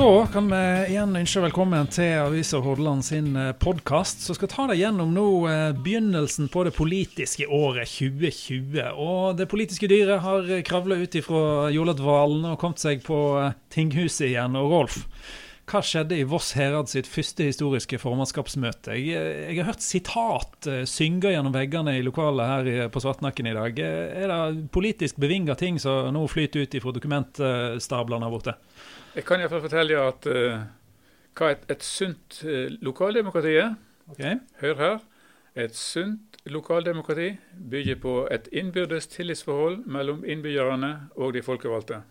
Da kan vi igjen ønske velkommen til Avisa Hordaland sin eh, podkast, som skal ta deg gjennom nå eh, begynnelsen på det politiske året 2020. Og det politiske dyret har kravla ut ifra Jordlatvalen og kommet seg på eh, tinghuset igjen. Og Rolf, hva skjedde i Voss herad sitt første historiske formannskapsmøte? Jeg, jeg, har hørt sitat synge gjennom veggene i lokalet her på Svartnakken i dag. Er det politisk bevinga ting som nå flyter ut fra dokumentstablene her borte? Jeg kan iallfall fortelle at uh, hva et, et sunt uh, lokaldemokrati er. Okay. Hør her. Et sunt lokaldemokrati bygger på et innbyrdes tillitsforhold mellom innbyggerne og de folkevalgte.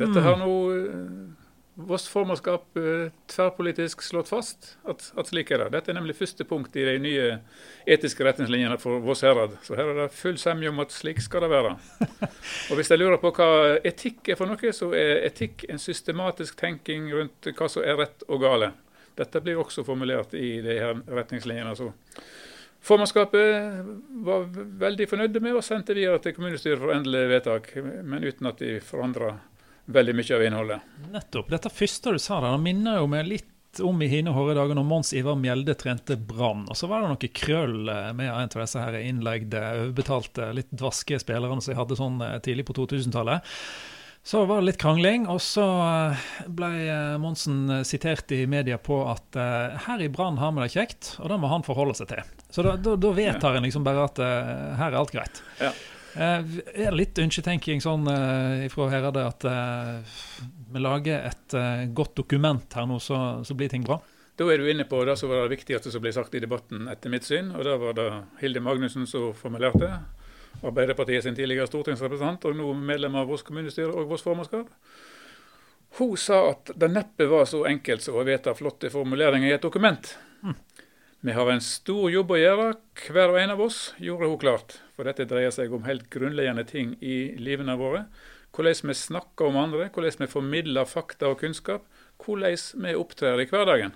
Dette mm. har nå uh, Voss formannskap eh, tverrpolitisk slått fast at, at, slik er det. Dette er nemlig første punkt i de nye etiske retningslinjene for Voss herad. Så her er det full semje om at slik skal det være. Og Hvis jeg lurer på hva etikk er for noe, så er etikk en systematisk tenking rundt hva som er rett og gale. Dette blir også formulert i de her retningslinjene. Så Formannskapet var veldig fornøyd med og sendte videre til kommunestyret for endelig vedtak, men uten at de forandra veldig mye av innholdet. Nettopp. Dette første du sa, der, det minner jo meg litt om i hine hårde dager når Mons Ivar Mjelde trente Brann. Og så var det noe krøll eh, med en av disse her innleggde, overbetalte, litt dvaske spillerne som jeg hadde sånn eh, tidlig på 2000-tallet. Så var det litt krangling, og så eh, ble Monsen sitert i media på at her i Brann har vi det kjekt, og det må han forholde seg til. Så da, da, da vedtar en liksom bare at her er alt greit. Ja. Eh, er litt ønsketenking sånn eh, fra Herade at eh, vi lager et godt dokument her nå, så, så, blir ting bra? Da er du inne på det som var det viktigste som ble sagt i debatten, etter mitt syn. og Det var det Hilde Magnussen som formulerte. Arbeiderpartiet sin tidligere stortingsrepresentant og nå medlem av Voss kommunestyre og Voss formannskap. Hun sa at det neppe var så enkelt som å vedta flotte formuleringer i et dokument. Mm. Vi har en stor jobb å gjøre, hver og en av oss, gjorde hun klart. For dette dreier seg om helt grunnleggende ting i livene våre. Hvordan vi snakker om andre, hvordan vi formidler fakta og kunnskap. Hvordan vi opptrer i hverdagen.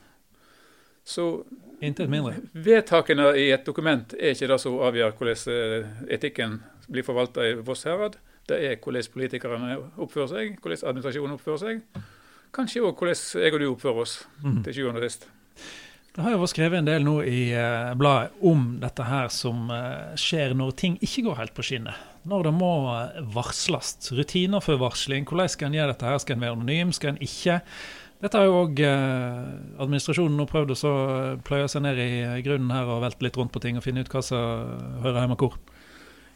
Så. Vedtakene i et dokument er ikke det som avgjør hvordan eh, etikken blir forvalta i Voss herad. Det er hvordan politikerne oppfører seg, hvordan administrasjonen oppfører seg. Kanskje òg hvordan jeg og du oppfører oss, mm. til sjuende og sist. Det har jo vært skrevet en del nå i eh, bladet om dette her som eh, skjer når ting ikke går helt på skinner. Når det må eh, varsles. Rutiner for varsling. Hvordan skal en gjøre dette? her? Skal en være anonym? Skal en ikke? Dette har jo òg eh, administrasjonen nå prøvd å eh, pløye seg ned i grunnen her og velte litt rundt på ting og finne ut hva som hører hjemme hvor.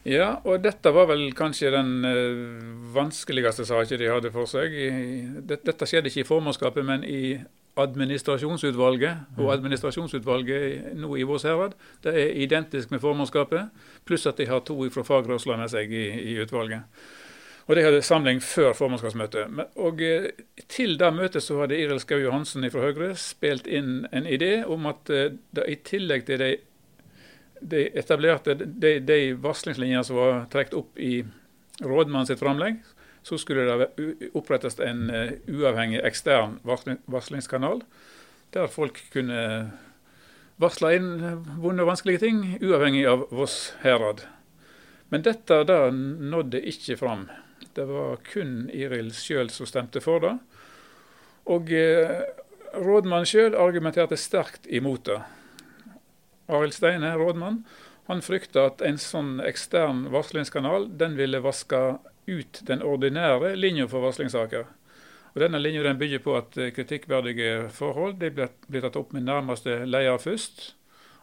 Ja, og dette var vel kanskje den vanskeligste saken de hadde for seg. Dette skjedde ikke i formannskapet, men i administrasjonsutvalget. Og administrasjonsutvalget nå i Vårs herad det er identisk med formannskapet, pluss at de har to fra fagrørsla med seg i, i, utvalget. Og De hadde samling før formannskapsmøtet. Og eh, Til det møtet så hadde Iril Skau Johansen fra Høyre spilt inn en idé om at eh, det, i tillegg til de, de etablerte de, de varslingslinjene som var trukket opp i rådmannen sitt framlegg, så skulle det opprettes en eh, uavhengig ekstern varslingskanal, der folk kunne varsle inn vonde og vanskelige ting, uavhengig av Voss herad. Men dette da nådde ikke fram. Det var kun Iril sjøl som stemte for det. Og eh, rådmannen sjøl argumenterte sterkt imot det. Arild Steine, rådmann, han frykta at en sånn ekstern varslingskanal den ville vaske ut den ordinære linja for varslingssaker. Og Denne linja den bygger på at eh, kritikkverdige forhold blir tatt opp med nærmeste leder først.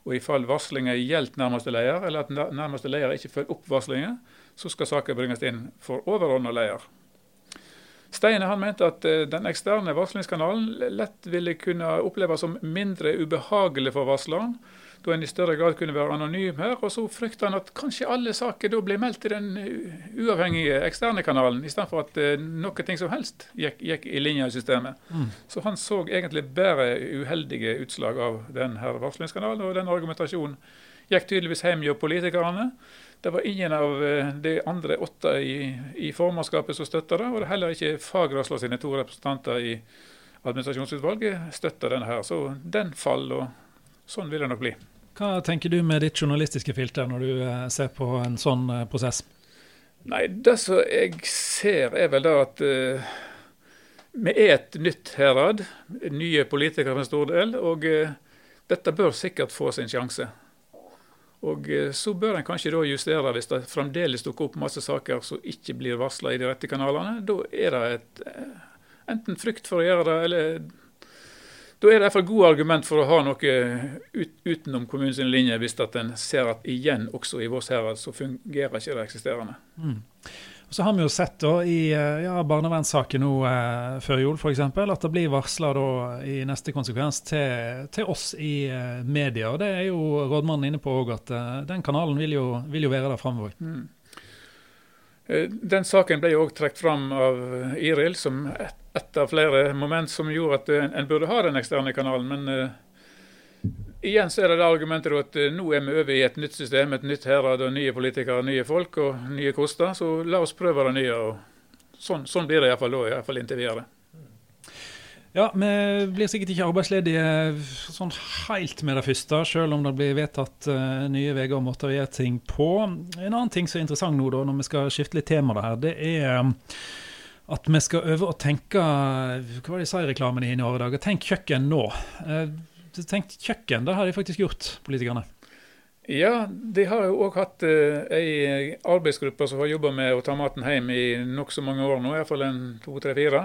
Og i fall varslinga gjelder nærmeste leder, eller at nærmeste leder ikke følger opp varslinga, så skal saka bringes inn for overordna leder. Steine han mente at eh, den eksterne varslingskanalen lett ville kunne oppleves som mindre ubehagelig for varsleren, da en i større grad kunne være anonym her. Og så frykter han at kanskje alle saker da blir meldt til den uavhengige eksterne kanalen, istedenfor at uh, noe ting som helst gikk, gikk i linja i systemet. Mm. Så han så egentlig bare uheldige utslag av denne varslingskanalen, og den argumentasjonen gikk tydeligvis hjem hos politikerne. Det var ingen av eh, de andre åtte i, i formannskapet som støtta det, og det er heller ikke Fagrasla sine to representanter i administrasjonsutvalget støtta denne her. Så den faller, og sånn vil det nok bli. Hva tenker du med ditt journalistiske filter når du eh, ser på en sånn eh, prosess? Nei, Det som jeg ser, er vel da at uh, vi er et nytt herad, nye politikere for en stor del, og eh, dette bør sikkert få sin sjanse. Og eh, Så bør en kanskje da justere hvis det fremdeles dukker opp masse saker som ikke blir varsla i de rette kanalene. Da er det et, eh, enten frykt for å gjøre det, eller da er det iallfall gode argument for å ha noe ut, utenom kommunens linje, hvis at en ser at igjen også i Voss herad så fungerer ikke det eksisterende. Mm. Så har vi jo sett da i eh, ja, barnevernssaken nå eh, før jul f.eks. at det blir varsla i neste konsekvens til, til oss i eh, media. Det er jo rådmannen inne på òg, at eh, den kanalen vil jo, vil jo være der framover. Mm. Eh, den saken ble jo òg trukket fram av Iril som ett av flere moment som gjorde at en, en burde ha den eksterne kanalen. men Igjen så er det det argumentet at eh, nå er vi over i et nytt system, et nytt herad og nye politikere, nye folk og nye koster. Så la oss prøve det nye. og Sånn, sånn blir det iallfall da, iallfall inntil videre. Ja, vi blir sikkert ikke arbeidsledige sånn helt med det første, selv om det blir vedtatt nye veier og måter å gjøre ting på. En annen ting som er interessant nå, da, når vi skal skifte litt tema, det her, det er at vi skal øve å tenke Hva var det de sa i reklamen i åre dager? Tenk kjøkken nå. Tenk tenkt kjøkken. Det har de faktisk gjort, politikerne. Ja, de har jo òg hatt uh, ei arbeidsgruppe som har jobba med å ta maten hjem i nokså mange år nå, iallfall en to, tre, fire.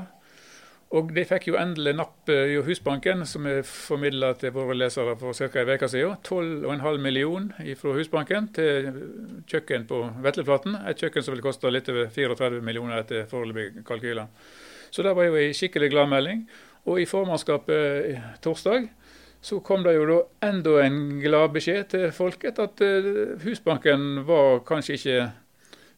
Og de fikk jo endelig napp i Husbanken, som er formidla til våre lesere for ca. en uke siden. 12,5 millioner fra Husbanken til kjøkken på Vetleflaten. Et kjøkken som vil koste litt over 34 millioner etter foreløpige kalkyler. Så det var jo ei skikkelig gladmelding. Og i formannskapet torsdag så kom det jo da enda en gladbeskjed til folket at uh, Husbanken var kanskje ikke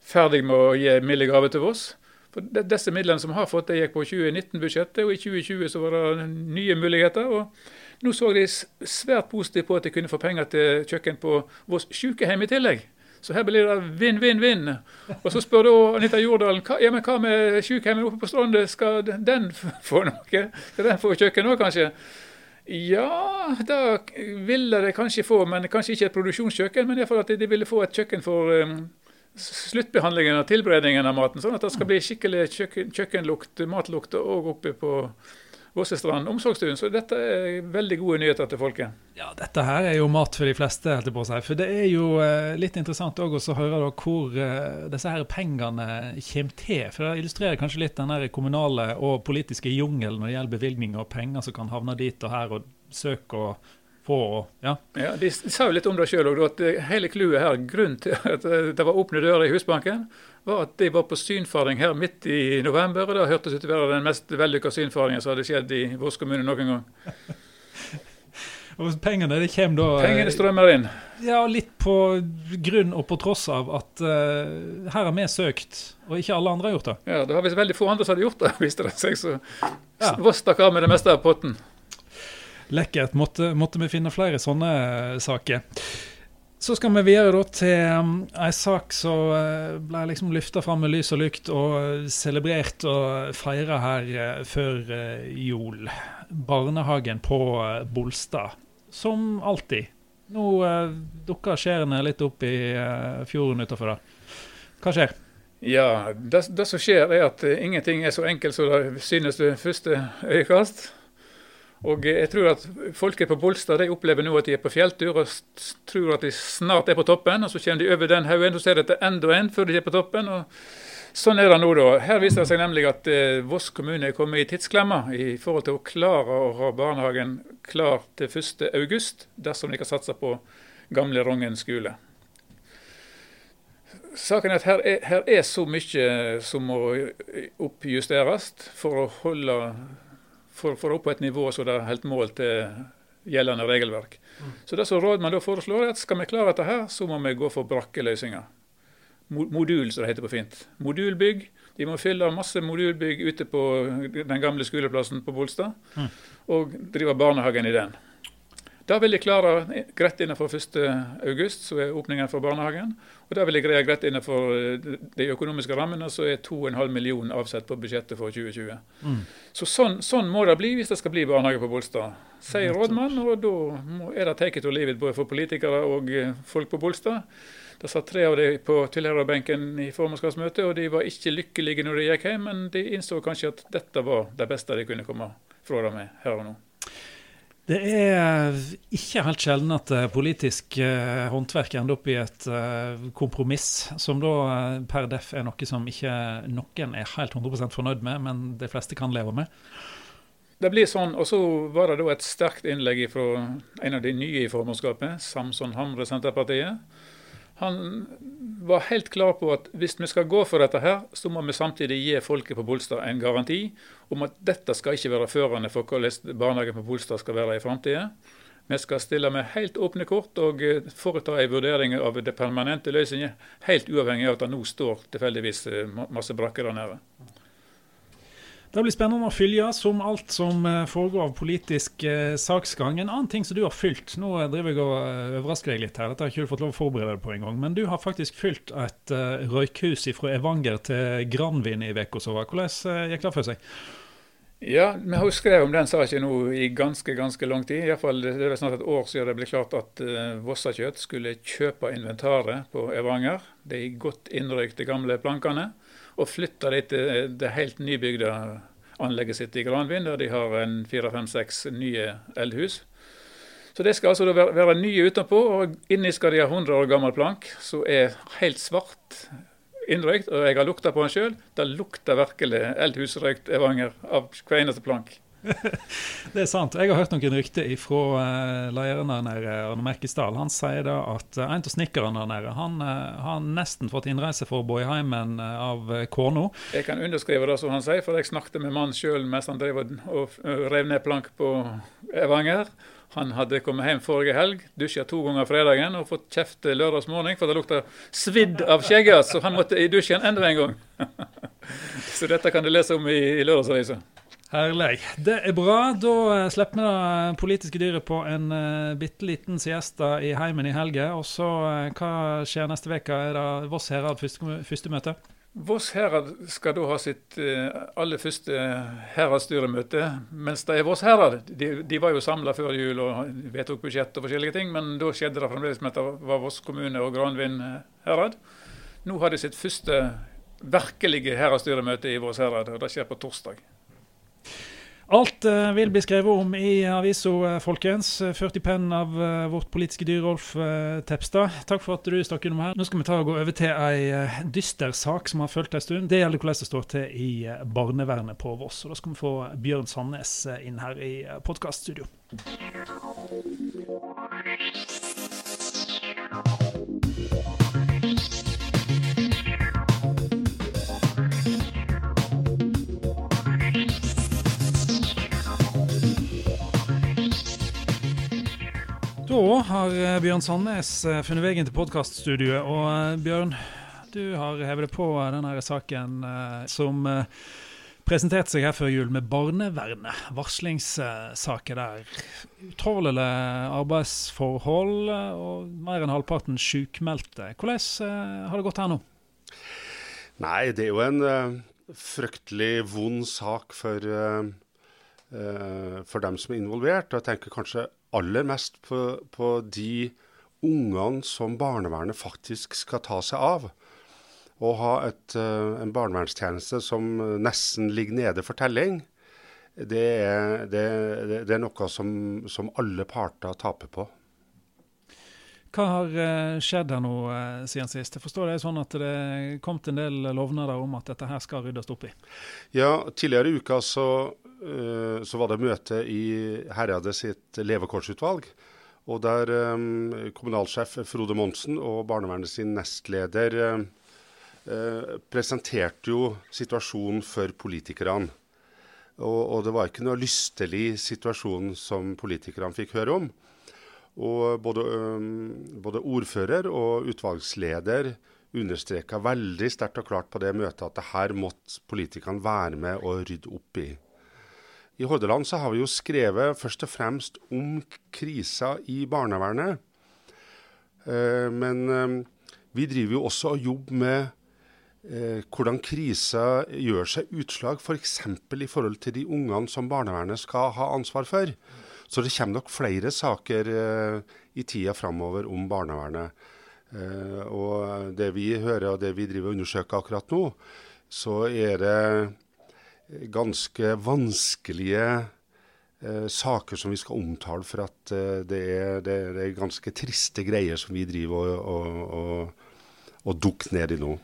ferdig med å gi milde gaver til Voss. For Disse midlene som har fått det, gikk på 2019-budsjettet, og i 2020 så var det nye muligheter. og Nå så de svært positivt på at de kunne få penger til kjøkken på Voss sykehjem i tillegg. Så her blir det vinn-vinn-vinn. Og så spør da Anita Jordalen ja, men hva med sykehjemmet oppe på Stronde, skal den få noe? Skal den få kjøkken òg, kanskje? Ja, det ville de kanskje få, men kanskje ikke et produksjonskjøkken. Men iallfall at de ville få et kjøkken for um, sluttbehandlingen og tilberedningen av maten. Sånn at det skal bli skikkelig kjøkken, kjøkkenlukt, matlukt òg oppe på Vossestrand omsorgsstuen. Så dette er veldig gode nyheter til folket. Ja, dette her er jo mat for de fleste, helt på å. For det er jo eh, litt interessant òg å høre da, hvor eh, disse her pengene kommer til. For det illustrerer kanskje litt den kommunale og politiske jungelen når det gjelder bevilgninger og penger som kan havne dit og her, og søk og få. Ja. ja de sa jo litt om det sjøl òg, at eh, hele clouet her, grunnen til at det var åpne dører i Husbanken, var at de var på synfaring her midt i november. og Det hørtes ut til å være den mest vellykka synfaringen som hadde skjedd i Voss kommune noen gang. og Pengene det kommer da eh, Pengene strømmer inn. Ja, litt på grunn og på tross av at uh, her har vi søkt, og ikke alle andre har gjort det. Ja, det var visst veldig få andre som hadde gjort det, viste det seg. Så ja. Voss stakk av med det meste av potten. Lekkert. Måtte, måtte vi finne flere sånne saker. Så skal vi videre til um, ei sak som uh, ble liksom løfta fram med lys og lykt og celebrert og feira her før jul. Barnehagen på Bolstad. Som alltid. Nå dukker skjærene litt opp i fjorden utafor der. Hva skjer? Ja, det, det, som skjer er at ingenting er så enkelt som det synes ved første øyekast. Og jeg tror at folket på Bolstad de opplever nå at de er på fjelltur og tror at de snart er på toppen. og Så kommer de over den haugen, så ser de etter enda en før de er på toppen. og Sånn er det nå, da. Her viser det seg nemlig at eh, Voss kommune er kommet i tidsklemma i forhold til å klare å ha barnehagen klar til 1.8, dersom de kan satse på gamle Rongen skole. Saken er at her er, her er så mye som må oppjusteres for å holde for, for opp på et nivå som det er helt mål til gjeldende regelverk. Mm. Så det som rådmannen da foreslår, er at skal vi klare dette her, så må vi gå for brakkeløsninger. Modul, som det heter på fint. Modulbygg. De må fylle masse modulbygg ute på den gamle skoleplassen på Bolstad, mm. og drive barnehagen i den. Det vil de klare greit innenfor 1.8, som er åpningen for barnehagen. Og det vil de greie greit innenfor eh, de økonomiske rammene, så er 2,5 millioner avsatt på budsjettet for 2020. Mm. Så sånn, sånn, må det bli hvis det skal bli barnehage på Bolstad, sier rådmannen. Og da er det take it or leave it både for politikere og eh, folk på Bolstad. Det satt tre av dem på tilhørerbenken i formannskapsmøtet, og de var ikke lykkelige når de gikk hjem, men de innså kanskje at dette var det beste de kunne komme fra det med her og nå. Det er ikke helt sjelden at eh, politisk eh, håndverk ender opp i et eh, kompromiss, som da per def er noe som ikke noen er helt 100% fornøyd med, men de fleste kan leve med. Det blir sånn, og så var det da et sterkt innlegg fra en av de nye i formannskapet, Samson Hamre, Senterpartiet. Han var helt klar på at hvis vi skal gå for dette her, så må vi samtidig gi folket på Bolstad en garanti om at dette skal ikke være førende for hvordan barnehagen på Bolstad skal være i framtida. Vi skal stille med helt åpne kort og eh, foreta en vurdering av det permanente løsningen, helt uavhengig av at det nå står tilfeldigvis eh, masse brakker der nede. Det blir spennende å følge, som alt som eh, foregår av politisk eh, saksgang. En annen ting som du har fylt Nå driver jeg og eh, overrasker deg litt her, dette har ikke du fått lov å forberede deg på engang. Men du har faktisk fylt et eh, røykhus fra Evanger til Granvin i uka som var. Hvordan uh, gikk det for seg? Ja, vi har jo skrevet om den saken nå i ganske ganske lang tid. I fall, det er snart et år siden det ble klart at Vossakjøtt skulle kjøpe inventaret på Evanger. De godt innrøykte gamle plankene og flytta de til det helt nybygde anlegget sitt i Granvin, der de har en fire-fem-seks nye eldhus. Så Det skal altså være nye utenpå, og inni skal de ha 100 år gammel plank som er helt svart innrøykt. Og jeg har lukta på den sjøl. Det lukter virkelig eldhusrøykt Evanger av hver eneste plank. Det er sant. Jeg har hørt noen rykter fra uh, lederen der nede, Arne Merkesdal. Han sier da at uh, en av snekkerne der nede han uh, har nesten fått innreiseforbud i heimen av kona. Jeg kan underskrive det som han sier, for jeg snakket med mannen sjøl mens han drev og rev ned plank på Evanger. Han hadde kommet hjem forrige helg, dusja to ganger fredagen og fått kjeft lørdagsmorgen for det lukta svidd av skjegget, så han måtte i dusjen enda en gang. så dette kan du lese om i, i lørdagsavisa. Herlig. Det er bra. Da eh, slipper vi det politiske dyret på en uh, bitte liten siesta i heimen i helga. Og så, hva skjer neste uke? Er det Voss herad første, første møte? Voss herad skal da ha sitt aller første heradsstyremøte, mens det er Voss herad. De, de, var jo samla før jul og vedtok budsjett og forskjellige ting, men da skjedde det fremdeles med at det var Voss kommune og Granvin herad. Nå har de sitt første virkelige heradsstyremøte i Voss herad, og det skjer på torsdag. Alt uh, vil bli skrevet om i avisa, uh, folkens. Ført i pennen av vårt politiske dyr Rolf Tepstad. Takk for at du stakk innom her. Nå skal vi ta og gå over til ei dyster sak som har fulgt en stund. Det gjelder hvordan det står til i barnevernet på Voss. Og Da skal vi få Bjørn Sandnes inn her i podkaststudio. Da har eh, Bjørn Sandnes eh, funnet veien til podkaststudioet. Og eh, Bjørn, du har hevet på denne saken som presenterte seg her før jul med barnevernet. Varslingssaker der. Utålelige arbeidsforhold og mer enn halvparten sykmeldte. Hvordan har det gått her nå? Nei, det er jo en fryktelig vond sak for, for dem som er involvert. Og jeg tenker kanskje aller mest på, på de ungene som barnevernet faktisk skal ta seg av. Å ha et, uh, en barnevernstjeneste som nesten ligger nede for telling, det er, det, det er noe som, som, alle parter taper på. Hva har uh, skjedd her nå uh, siden sist? Jeg forstår det er sånn at det kom til en del lovnader om at dette her skal ryddes opp i? Ja, tidligere i uka så Eh, så var det møte i Herredet sitt levekårsutvalg. Og der kommunalsjef Frode Monsen og barnevernet sin nestleder presenterte jo situasjonen for politikerne. Og, og, det var ikke noe lystelig situasjon som politikerne fikk høre om. Og både, både ordfører og utvalgsleder understreka veldig sterkt og klart på det møtet at det her måtte politikerne være med og rydde opp i. I Hordaland så har vi jo skrevet først og fremst om krisa i barnevernet. Eh, men vi driver jo også og jobber med eh, hvordan krisa gjør seg utslag f.eks. For i forhold til de ungene som barnevernet skal ha ansvar for. Så det kommer nok flere saker i tida framover om barnevernet. Eh, og det vi hører og det vi driver og undersøker akkurat nå, så er det ganske vanskelige eh, saker som vi skal omtale, for at eh, det, er, det, er, ganske triste greier som vi driver og, og, og, og dukker ned i nå.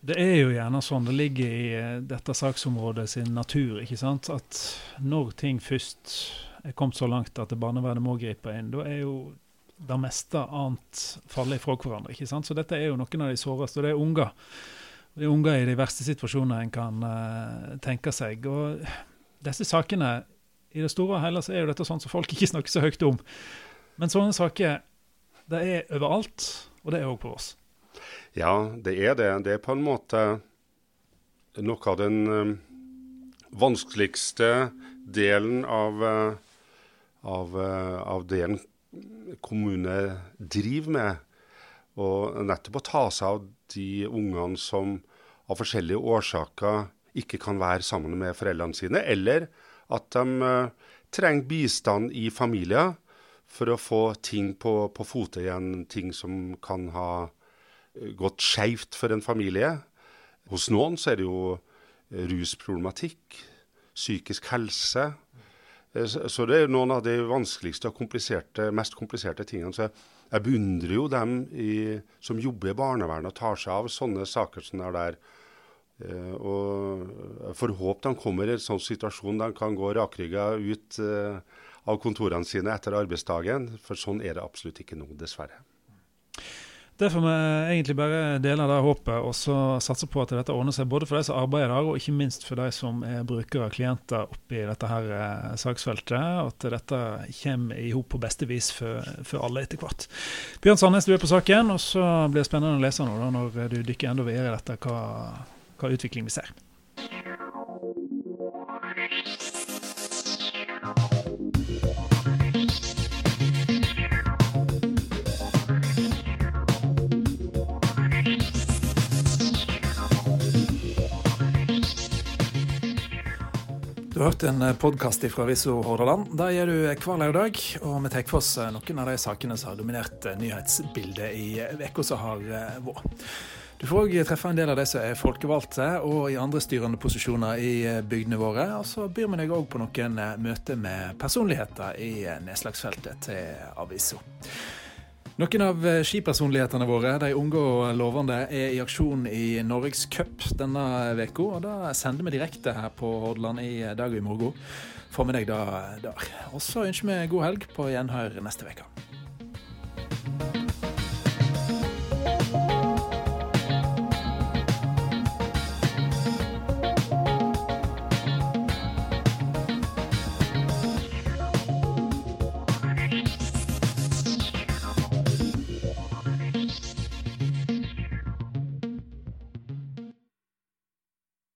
Det er jo gjerne sånn det ligger i eh, dette saksområdet sin natur, ikke sant? at når ting først er kommet så langt at barnevernet må gripe inn, da er jo det meste annet faller ifra hverandre. ikke sant? Så dette er jo noen av de såreste, og det er unger. Det er unger i de verste situasjonene en kan uh, tenke seg. Og disse sakene, i det store og hele, så er jo dette sånn som folk ikke snakker så høyt om. Men sånne saker, det er overalt, og det er òg på oss. Ja, det er det. Det er på en måte noe av den um, vanskeligste delen av, av, av det en kommune driver med. Og nettopp å ta seg av de ungene som av forskjellige årsaker ikke kan være sammen med foreldrene sine, eller at de uh, trenger bistand i familier for å få ting på, på fote igjen, ting som kan ha eh, gått skeivt for en familie. Hos noen så er det jo eh, rusproblematikk, psykisk helse. Så det er noen av de vanskeligste og kompliserte, mest kompliserte tingene. Så jeg beundrer jo dem i, som jobber i barnevernet og tar seg av sånne saker som er der. Uh, og jeg får håpe de kommer i en sånn situasjon de kan gå rakrygga ut uh, av kontorene sine etter arbeidsdagen. For sånn er det absolutt ikke nå, dessverre. Det får vi egentlig bare dele det håpet og så satse på at dette ordner seg, både for de som arbeider der, og ikke minst for de som er brukere og klienter oppi dette her eh, saksfeltet. Og at dette kommer i hop på beste vis for, for, alle etter hvert. Bjørn Sandnes, du er på saken, og så blir det spennende å lese nå da, når du dykker enda videre i dette, hva, hva utvikling vi ser. Du har hørt en eh, podkast fra Viso Hordaland. Der gjør du hver lørdag, og vi tar for oss eh, noen av de sakene som har dominert eh, nyhetsbildet i uka som har vært. Du får òg treffe en del av de som er folkevalgte og i andre styrende posisjoner i bygdene våre. Og så byr vi deg òg på noen møter med personligheter i nedslagsfeltet til avisa. Noen av eh, skipersonlighetene våre, de unge og lovende, er i aksjon i Norges Cup denne uka. Og da sender vi direkte her på Hordaland i dag og i morgen. Får med deg da der. Og så ønsker vi god helg på gjenhør neste uke.